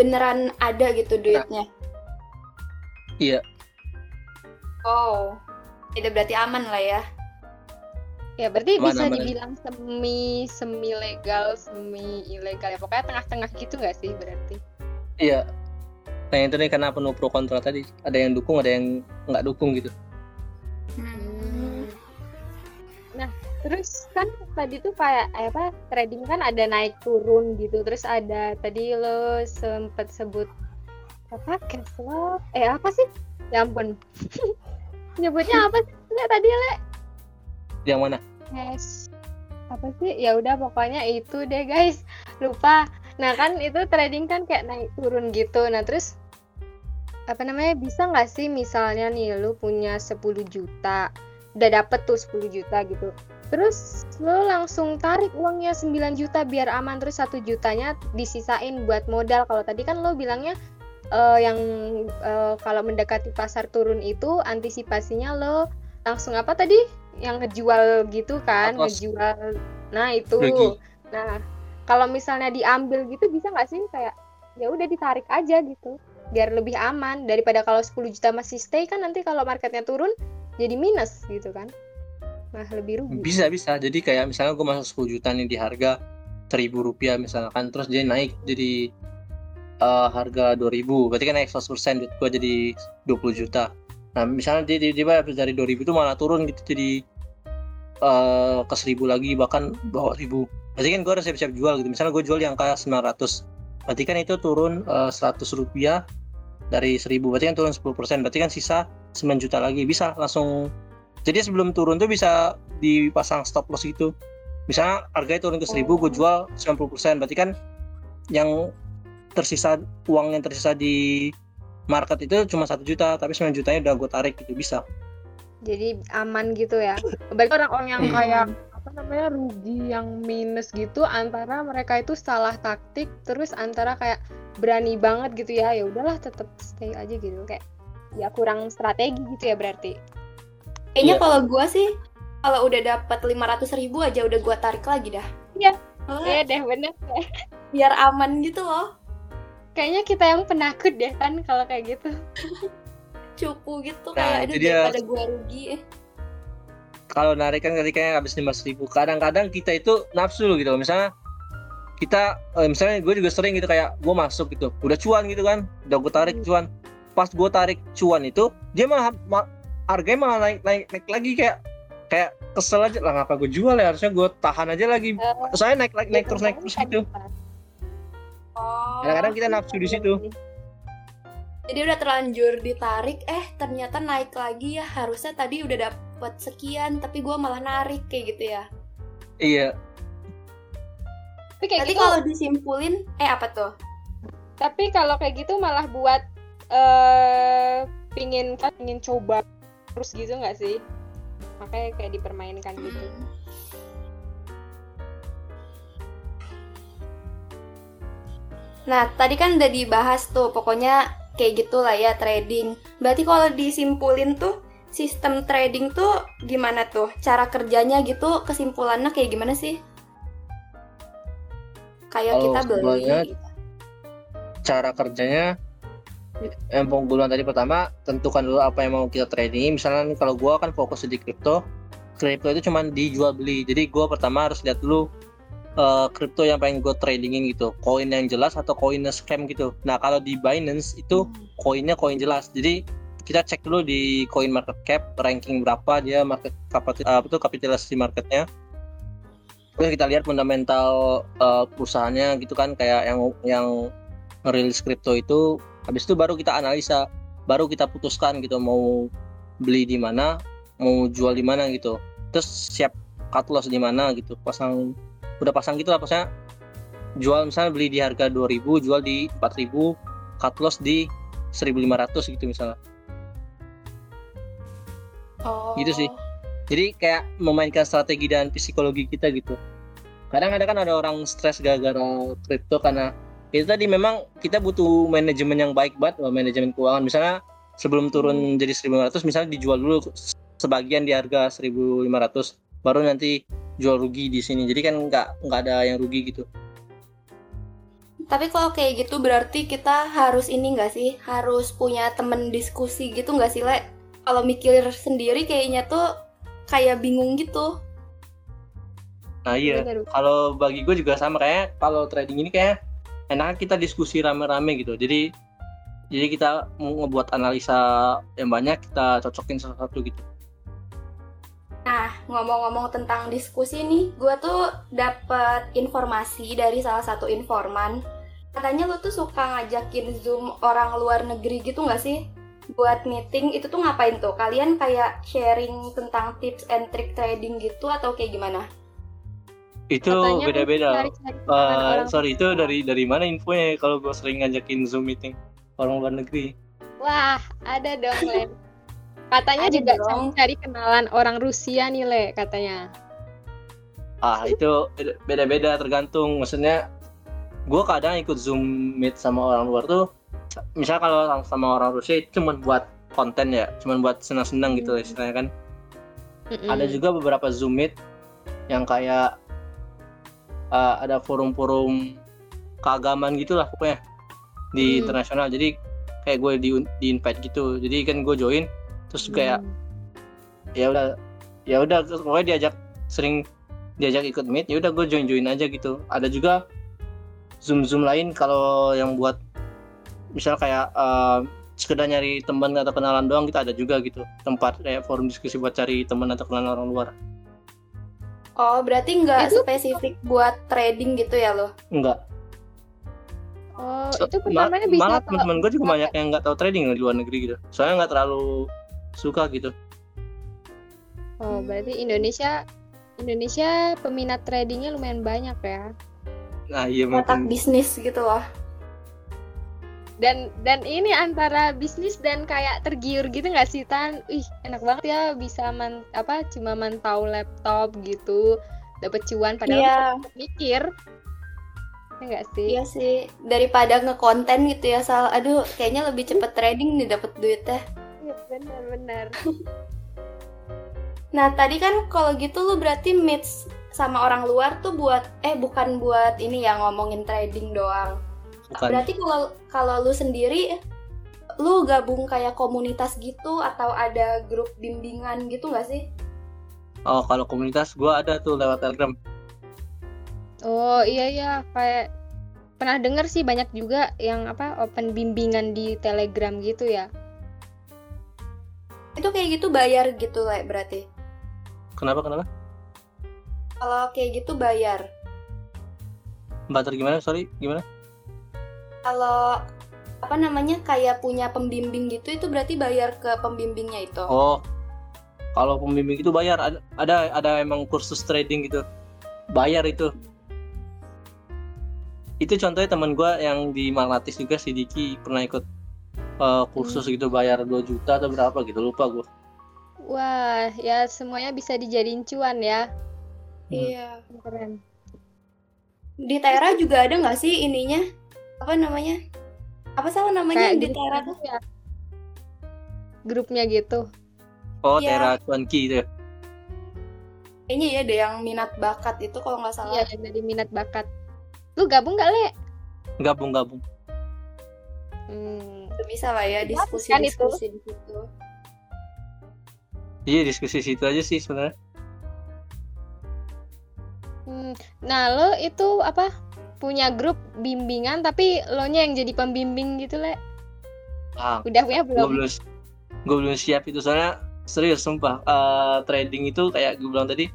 Beneran ada gitu duitnya? Iya. Oh. Itu berarti aman lah ya. Ya, berarti aman, bisa aman. dibilang semi semi legal, semi ilegal ya. Pokoknya tengah-tengah gitu nggak sih berarti? Iya. Nah, itu nih karena penuh pro kontra tadi. Ada yang dukung, ada yang nggak dukung gitu. Terus kan tadi tuh kayak eh, apa trading kan ada naik turun gitu. Terus ada tadi lo sempet sebut apa cash flow eh apa sih? Ya ampun. <laughs> Nyebutnya apa sih? Nggak, tadi le. Yang mana? Cash. Apa sih? Ya udah pokoknya itu deh guys. Lupa. Nah kan itu trading kan kayak naik turun gitu. Nah terus apa namanya bisa nggak sih misalnya nih lu punya 10 juta udah dapet tuh 10 juta gitu. Terus lo langsung tarik uangnya 9 juta biar aman terus satu jutanya disisain buat modal. Kalau tadi kan lo bilangnya uh, yang uh, kalau mendekati pasar turun itu antisipasinya lo langsung apa tadi? Yang ngejual gitu kan Atas. ngejual. Nah itu. Rugi. nah kalau misalnya diambil gitu bisa nggak sih? Kayak ya udah ditarik aja gitu biar lebih aman. Daripada kalau 10 juta masih stay kan nanti kalau marketnya turun jadi minus gitu kan. Malah lebih rugi. Bisa bisa. Jadi kayak misalnya gue masuk 10 juta nih di harga seribu rupiah misalkan terus dia naik jadi uh, harga 2000 berarti kan naik 100% duit gue jadi 20 juta. Nah misalnya dia tiba-tiba dari 2000 itu malah turun gitu jadi uh, ke 1000 lagi bahkan bawah 1000 berarti kan gue harus siap-siap jual gitu. Misalnya gue jual yang kayak 900 berarti kan itu turun uh, 100 rupiah dari 1000 berarti kan turun 10% berarti kan sisa 9 juta lagi bisa langsung. Jadi sebelum turun tuh bisa dipasang stop loss gitu. Misalnya harganya turun ke 1000 oh. gue jual 90% berarti kan yang tersisa uang yang tersisa di market itu cuma satu juta tapi 9 jutanya udah gue tarik gitu bisa. Jadi aman gitu ya. Berarti orang-orang yang kayak apa namanya rugi yang minus gitu antara mereka itu salah taktik terus antara kayak berani banget gitu ya ya udahlah tetap stay aja gitu. Kayak ya kurang strategi gitu ya berarti Kayaknya yeah. kalau gue sih kalau udah dapat lima ratus ribu aja udah gue tarik lagi dah. Iya. Iya deh bener deh. Biar aman gitu loh. Kayaknya kita yang penakut deh kan kalau kayak gitu. Cupu gitu nah, kayak ada daripada gue rugi. Eh. Kalau narik kan ketika habis lima ribu, kadang-kadang kita itu nafsu gitu. Misalnya kita eh, misalnya gue juga sering gitu kayak gue masuk gitu udah cuan gitu kan udah gue tarik Hmm. cuan pas gue tarik cuan itu dia malah ma- harganya malah naik naik naik lagi kayak kayak kesel aja lah ngapa gue jual ya harusnya gue tahan aja lagi Eh, soalnya naik naik naik terus naik terus gitu Oh. kadang-kadang kita nafsu di situ Jadi udah terlanjur ditarik, eh ternyata naik lagi ya. Harusnya tadi udah dapet sekian, tapi gua malah narik kayak gitu ya. iya tapi kayak Tadi gitu kalau disimpulin, eh apa tuh? tapi kalau kayak gitu malah buat eh pingin kan pingin coba terus gitu nggak sih makanya kayak dipermainkan gitu Nah, tadi kan udah dibahas tuh, pokoknya kayak gitulah ya trading. Berarti kalau disimpulin tuh, sistem trading tuh gimana tuh? Cara kerjanya gitu, kesimpulannya kayak gimana sih? Kayak Kalau kita beli. gitu. cara kerjanya yang penggunaan tadi pertama tentukan dulu apa yang mau kita trading. Misalnya kalau gua kan fokus di kripto kripto itu cuman dijual beli. Jadi gua pertama harus lihat dulu eh, kripto yang pengen gue tradingin gitu. Koin yang jelas atau koinnya scam gitu. Nah kalau di Binance itu koinnya koin jelas. Jadi kita cek dulu di coin market cap ranking berapa dia market kapasitas apa tuh kapitalisasi marketnya. Terus kita lihat fundamental eh, perusahaannya gitu kan. Kayak yang yang ngerilis kripto itu habis itu baru kita analisa baru kita putuskan gitu mau beli di mana mau jual di mana gitu terus siap cut loss di mana gitu pasang udah pasang gitu lah pasnya jual misalnya beli di harga 2000 jual di 4000 cut loss di 1500 gitu misalnya Oh. gitu sih. jadi kayak memainkan strategi dan psikologi kita gitu kadang ada kan ada orang stres gara-gara kripto karena itu tadi memang kita butuh manajemen yang baik banget loh, manajemen keuangan. Misalnya sebelum turun jadi 1500 misalnya dijual dulu sebagian di harga 1500 baru nanti jual rugi di sini. Jadi kan nggak nggak ada yang rugi gitu. Tapi kalau kayak gitu berarti kita harus ini nggak sih? Harus punya temen diskusi gitu nggak sih, Le? Kalau mikir sendiri kayaknya tuh kayak bingung gitu. nah iya. Kalau bagi gue juga sama. Kayak kalau trading ini kayak enaknya kita diskusi rame-rame gitu jadi jadi kita mau ngebuat analisa yang banyak kita cocokin satu-satu gitu Nah, ngomong-ngomong tentang diskusi nih, gue tuh dapet informasi dari salah satu informan. Katanya lo tuh suka ngajakin Zoom orang luar negeri gitu nggak sih? Buat meeting, itu tuh ngapain tuh? Kalian kayak sharing tentang tips and trick trading gitu atau kayak gimana? Itu beda-beda orang sorry itu dari dari mana infonya ya kalau gue sering ngajakin zoom meeting orang luar negeri Wah, ada dong, Len. <laughs> Katanya Ada juga dong. cari kenalan orang Rusia nih, Le, katanya. ah itu beda- beda-beda tergantung maksudnya gue kadang ikut zoom meet sama orang luar tuh misalnya kalau sama- orang Rusia itu cuma buat konten ya cuma buat senang-senang gitu Hmm. istilahnya kan Mm-mm. ada juga beberapa zoom meet yang kayak uh, ada forum-forum keagamaan gitulah pokoknya di Hmm. internasional jadi kayak gue di di invite gitu jadi kan gue join terus kayak Hmm. ya udah ya udah pokoknya diajak sering diajak ikut meet ya udah gue join join aja gitu ada juga zoom zoom lain kalau yang buat misal kayak uh, sekedar nyari teman atau kenalan doang kita ada juga gitu tempat kayak forum diskusi buat cari teman atau kenalan orang luar Oh, berarti nggak Itu- spesifik buat trading gitu ya lo? enggak Oh, So- itu ma- pertamanya bisa malah teman-teman gue juga banyak yang nggak tahu trading di luar negeri gitu soalnya nggak terlalu suka gitu Oh, berarti Indonesia Indonesia peminat tradingnya lumayan banyak ya. nah iya Kotak mungkin bisnis gitu loh. Dan dan ini antara bisnis dan kayak tergiur gitu nggak sih Tan? Ih, enak banget ya bisa man, apa cuma mantau laptop gitu, dapat cuan padahal Iya, mikir. Ya nggak sih? iya sih. Daripada ngekonten gitu ya, Sal. Aduh, kayaknya lebih cepet trading nih dapet duitnya. Iya, benar-benar. <laughs> Nah, tadi kan kalau gitu lu berarti meet sama orang luar tuh buat eh bukan buat ini ya ngomongin trading doang. Bukan Berarti kalau kalau lu sendiri lu gabung kayak komunitas gitu atau ada grup bimbingan gitu nggak sih? oh kalau komunitas gue ada tuh lewat telegram Oh iya iya kayak pernah denger sih banyak juga yang apa open bimbingan di Telegram gitu ya. Itu kayak gitu bayar gitu lah berarti. Kenapa kenapa? Kalau kayak gitu bayar. Bater gimana? Sorry, gimana? Kalau apa namanya kayak punya pembimbing gitu itu berarti bayar ke pembimbingnya itu. Oh. Kalau pembimbing itu bayar ada ada, ada emang kursus trading gitu. Bayar itu. Itu contohnya teman gue yang di Malatis juga si Diki pernah ikut uh, kursus gitu bayar 2 juta atau berapa gitu lupa gue. Wah, ya semuanya bisa dijadiin cuan ya. Iya. Keren. Di Tera juga ada nggak sih ininya? Apa namanya? Apa salah namanya Kayak di Tera gitu tuh? ya. Grupnya gitu. Oh, Iya. Tera Cuanki itu ya. Kayaknya ya ada yang minat bakat itu kalau nggak salah. Iya, yang dari minat bakat. Lu gabung gak, Le? Gabung-gabung. Hmm. Bisa lah ya Bagus kan itu? diskusi-diskusi di situ. Iya, diskusi situ aja sih sebenarnya. Hmm, Nah, lo itu apa? Punya grup bimbingan tapi lo nya yang jadi pembimbing gitu, Le. Ah, Udah punya gue belum? belum gue belum siap itu soalnya serius sumpah Eh, trading itu kayak gue bilang tadi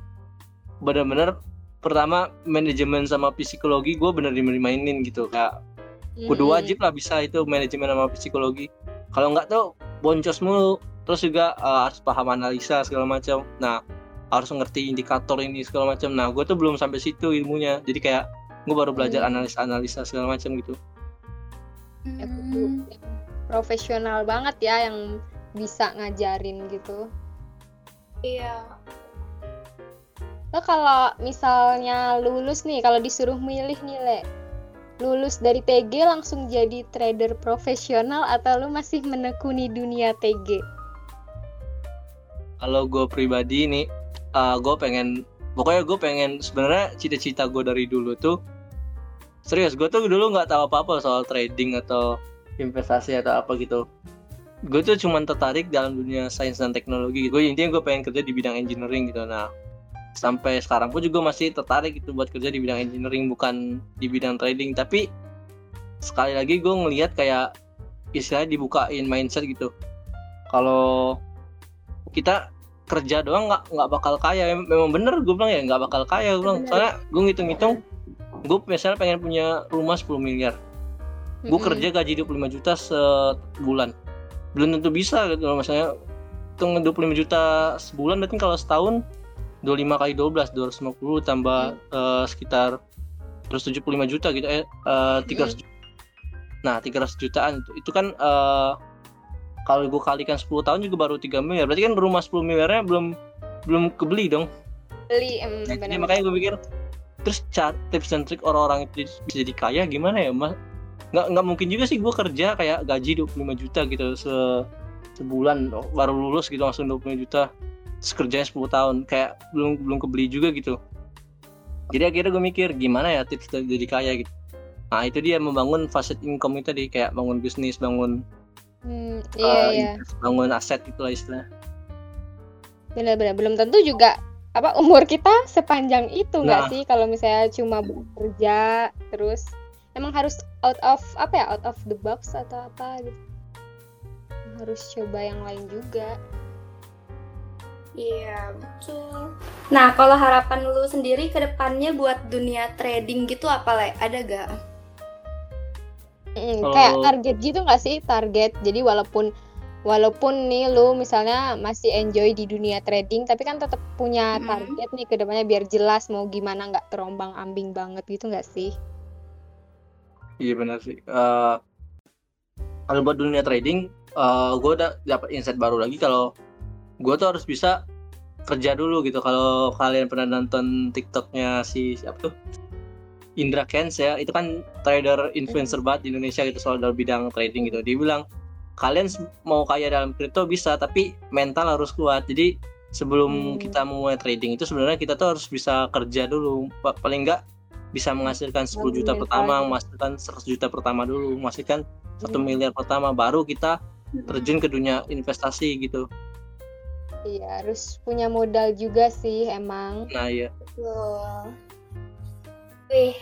bener-bener pertama manajemen sama psikologi gue bener dimainin gitu kayak kudu Mm-mm. wajib lah bisa itu manajemen sama psikologi kalau nggak tuh boncos mulu terus juga eh, harus paham analisa segala macam nah harus ngerti indikator ini segala macam nah gue tuh belum sampai situ ilmunya jadi kayak gue baru belajar Hmm. analisa analisa segala macam gitu Ya, yang profesional banget ya yang bisa ngajarin gitu. Iya. Lo kalau misalnya lulus nih, kalau disuruh milih nih, Le. Lulus dari TG langsung jadi trader profesional atau lu masih menekuni dunia TG? kalau gue pribadi nih uh, gue pengen pokoknya gue pengen sebenarnya cita-cita gue dari dulu tuh serius gue tuh dulu nggak tahu apa-apa soal trading atau investasi atau apa gitu. Gue tuh cuman tertarik dalam dunia sains dan teknologi gue intinya gue pengen kerja di bidang engineering gitu. Nah sampai sekarang pun juga masih tertarik gitu buat kerja di bidang engineering bukan di bidang trading. Tapi sekali lagi gue ngelihat kayak istilahnya dibukain mindset gitu. Kalau kita kerja doang nggak nggak bakal kaya. Mem- memang bener gue bilang ya nggak bakal kaya gue bilang. Soalnya gue ngitung-ngitung gue misalnya pengen punya rumah 10 miliar. Gue Mm-mm. kerja gaji 25 juta sebulan. Belum tentu bisa gitu loh misalnya hitung 25 juta sebulan berarti kalau setahun 25 kali 12 250 tambah eh, sekitar terus 75 juta gitu eh, eh, 300 juta. nah 300 jutaan itu. Itu kan eh, kalau gue kalikan 10 tahun juga baru 3 miliar. Berarti kan rumah 10 miliarnya belum belum kebeli dong. Beli, em, Nah, jadi bener. makanya gue pikir terus tips dan trik orang-orang itu bisa jadi kaya gimana ya mas? Nggak nggak mungkin juga sih gue kerja kayak gaji 25 juta gitu se sebulan baru lulus gitu langsung 25 juta terus kerjanya 10 tahun kayak belum belum kebeli juga gitu. Jadi akhirnya gue mikir gimana ya tips jadi kaya gitu. Nah itu dia membangun facet income itu tadi kayak bangun bisnis bangun Hmm, eh, iya, iya. invest, bangun aset gitu lah istilahnya. Benar-benar belum tentu juga apa umur kita sepanjang itu nggak Nah. sih kalau misalnya cuma bekerja terus emang harus out of apa ya out of the box atau apa gitu harus coba yang lain juga Iya, betul. Nah, kalau harapan lu sendiri ke depannya buat dunia trading gitu apa, Le? Ada gak? Mm, kayak target gitu nggak sih target jadi walaupun walaupun nih lu misalnya masih enjoy di dunia trading tapi kan tetap punya target nih ke depannya biar jelas mau gimana nggak terombang ambing banget gitu nggak sih Iya benar sih. Eh, kalau buat dunia trading, gue udah dapat insight baru lagi kalau gue tuh harus bisa kerja dulu gitu. Kalau kalian pernah nonton TikToknya si siapa tuh Indra Kens ya, itu kan trader influencer banget di Indonesia gitu soal dalam bidang trading gitu. Dia bilang kalian mau kaya dalam kripto bisa, tapi mental harus kuat. Jadi sebelum Hmm. kita mulai trading itu sebenarnya kita tuh harus bisa kerja dulu. Pa- Paling enggak bisa menghasilkan 10 juta pertama, menghasilkan 100 juta pertama dulu, menghasilkan satu Hmm. miliar pertama, baru kita terjun ke dunia investasi gitu. iya harus punya modal juga sih emang Nah iya, Betul. Wih,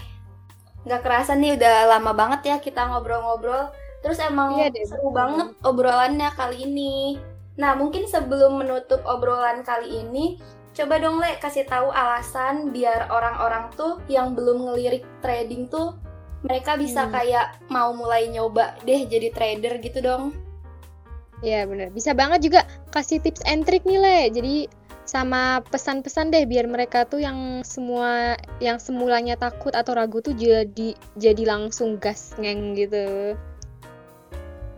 nggak kerasa nih udah lama banget ya kita ngobrol-ngobrol. Terus emang Iya deh, seru betul. banget obrolannya kali ini. Nah, mungkin sebelum menutup obrolan kali ini, coba dong Le kasih tahu alasan biar orang-orang tuh yang belum ngelirik trading tuh mereka bisa Hmm. kayak mau mulai nyoba deh jadi trader gitu dong. Iya bener. Bisa banget juga kasih tips and trick nih Le. Jadi sama pesan-pesan deh biar mereka tuh yang semua yang semulanya takut atau ragu tuh jadi jadi langsung gas ngeng gitu.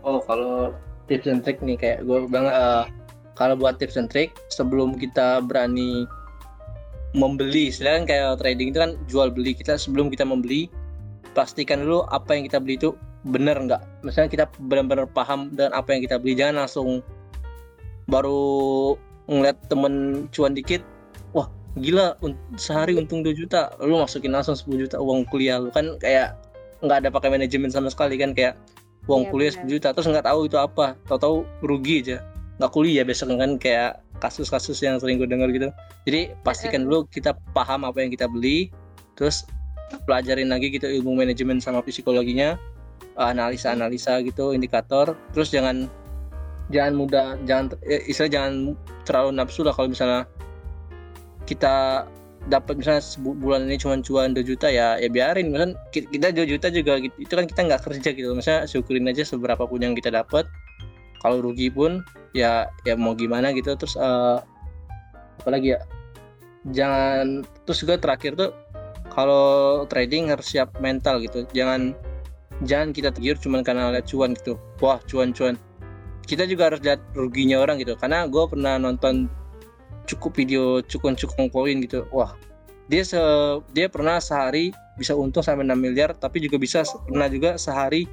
Oh, kalau tips and trick nih kayak gue banget eh, kalau buat tips and trick sebelum kita berani membeli, istilahnya kan kayak trading itu kan jual beli. Kita sebelum kita membeli pastikan dulu apa yang kita beli itu benar nggak. Misalnya kita benar-benar paham dengan apa yang kita beli, jangan langsung baru ngeliat temen cuan dikit, wah gila sehari untung 2 juta, lu masukin langsung 10 juta uang kuliah lu. Kan kayak nggak ada pakai manajemen sama sekali kan kayak uang Iya, kuliah benar. 10 juta terus nggak tahu itu apa. Tahu-tahu rugi aja. Nggak kuliah besok kan kayak kasus-kasus yang sering gue dengar gitu. Jadi pastikan dulu kita paham apa yang kita beli terus pelajarin lagi gitu ilmu manajemen sama psikologinya eh, analisa-analisa gitu indikator. Terus jangan jangan mudah jangan eh, istilah jangan terlalu nafsu lah kalau misalnya kita dapat misalnya bulan ini cuma cuan 2 juta ya ya biarin. Misalnya ki- kita 2 juta juga gitu. itu kan kita nggak kerja gitu. Misalnya syukurin aja seberapa pun yang kita dapat. Kalau rugi pun ya ya mau gimana gitu. Terus eh apalagi ya? Jangan terus juga terakhir tuh kalau trading harus siap mental gitu. Jangan jangan kita tergiur cuma karena lihat cuan gitu. Wah cuan cuan kita juga harus lihat ruginya orang gitu. Karena gue pernah nonton cukup video cukun-cukun koin gitu. Wah dia se dia pernah sehari bisa untung sampai 6 miliar tapi juga bisa pernah juga sehari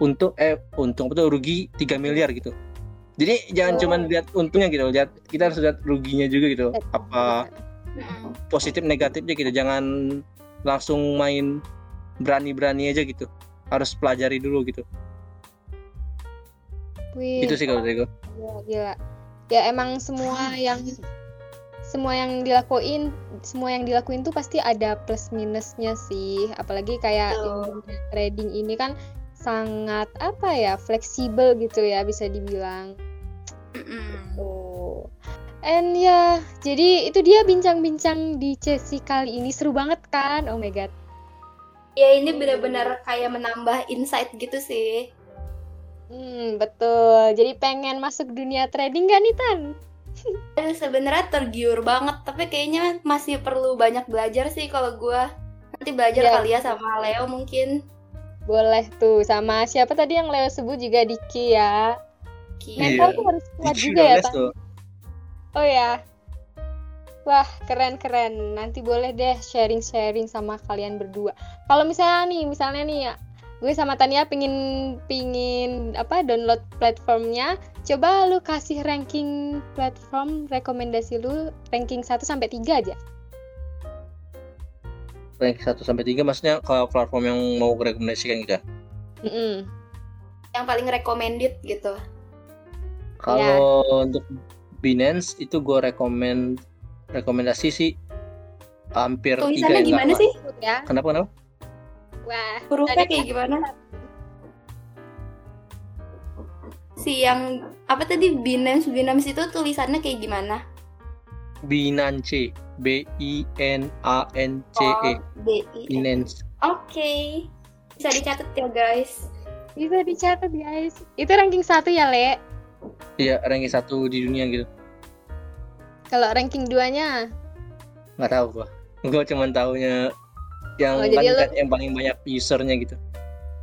untuk eh untung betul rugi 3 miliar gitu. Jadi jangan Oh. cuman lihat untungnya gitu lihat kita harus lihat ruginya juga gitu. Apa positif negatifnya gitu. Jangan langsung main berani-berani aja gitu. Harus pelajari dulu gitu. Wih, itu sih kalau dari gue gila, gila. Ya emang semua yang semua yang dilakuin semua yang dilakuin tuh pasti ada plus minusnya sih. Apalagi kayak dunia trading ini kan sangat apa ya fleksibel gitu ya bisa dibilang. Oh and ya jadi itu dia bincang-bincang di sesi kali ini. Seru banget kan? Oh my god. Ya ini benar-benar kayak menambah insight gitu sih. hmm betul. Jadi pengen masuk dunia trading gak nih Tan? Aduh, sebenarnya tergiur banget, tapi kayaknya masih perlu banyak belajar sih kalau gua. Nanti belajar Iya. kali ya sama Leo mungkin. boleh tuh sama siapa tadi yang Leo sebut juga Diki ya Ki. Iya. mental tuh harus kuat Diki juga ya tuh. Oh ya. Wah, keren-keren. Nanti boleh deh sharing-sharing sama kalian berdua. Kalau misalnya nih, misalnya nih ya, gue sama Tania pingin pingin apa download platformnya. Coba lu kasih ranking platform rekomendasi lu ranking 1 sampai 3 aja. rank 1 sampai 3 maksudnya kalau platform yang mau gue rekomendasikan gitu ya? Mm-mm. Yang paling recommended gitu. Kalau untuk Binance itu gue rekomend rekomendasi sih hampir tiga Tulisannya ya, gimana sih? Ya. Kenapa kenapa? Wah, Hurufnya kayak gimana? Si yang apa tadi Binance Binance itu tulisannya kayak gimana? Binance B I N A N C E Oh, B I N. Binance. Oke. Bisa dicatat ya guys. bisa dicatat guys. Itu ranking 1 ya, Le. Iya ranking satu di dunia gitu. Kalau ranking 2-nya Nggak tahu gua. Gua cuma taunya yang Oh, kan- lu- yang paling banyak usernya gitu.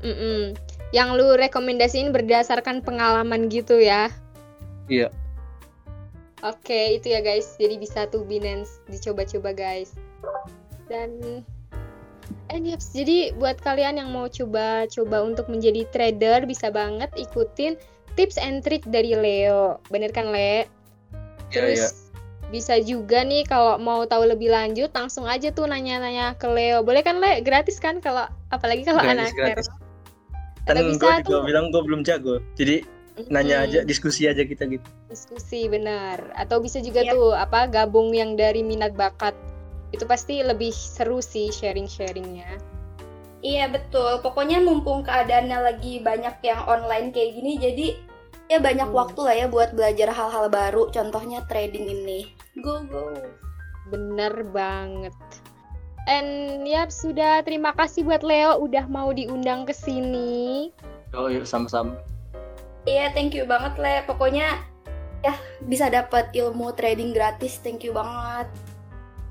mm Yang lu rekomendasiin berdasarkan pengalaman gitu ya. Iya. Oke, itu ya guys. Jadi bisa tuh Binance dicoba-coba guys. Dan and yaps, jadi buat kalian yang mau coba-coba untuk menjadi trader bisa banget ikutin tips and trick dari Leo. Bener kan, Le? Iya Terus iya. Bisa juga nih kalau mau tahu lebih lanjut langsung aja tuh nanya-nanya ke Leo. Boleh kan, Le? Gratis kan kalau apalagi kalau Gratis, anak gratis. Kan gue juga tuh bilang gue belum jago. Jadi nanya aja, diskusi aja kita gitu. diskusi benar atau bisa juga Yap. tuh apa gabung yang dari minat bakat itu pasti lebih seru sih sharing-sharingnya. Iya betul, pokoknya mumpung keadaannya lagi banyak yang online kayak gini, jadi ya banyak hmm. waktu lah ya buat belajar hal-hal baru, contohnya trading ini. Go go. Bener banget. And ya sudah terima kasih buat Leo udah mau diundang ke sini. Oh yuk sama-sama. Iya thank you banget Le, pokoknya ya bisa dapat ilmu trading gratis, thank you banget.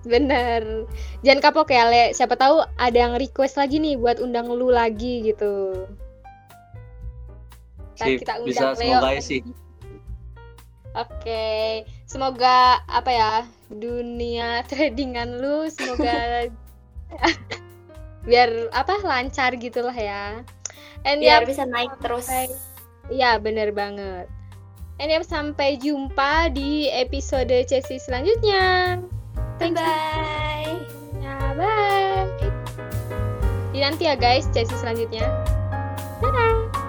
Bener. Jangan kapok ya, Le. Siapa tahu ada yang request lagi nih buat undang lu lagi gitu. Sip, kita undang bisa, Leo. Semoga sih. Oke, semoga apa ya dunia <laughs> tradingan lu semoga <laughs> biar apa lancar gitulah ya. And biar ya, bisa naik terus. Iya, bener banget. And ya sampai jumpa di episode sesi selanjutnya. Bye bye. Ya, bye. Di nanti ya guys, sesi selanjutnya. Dadah.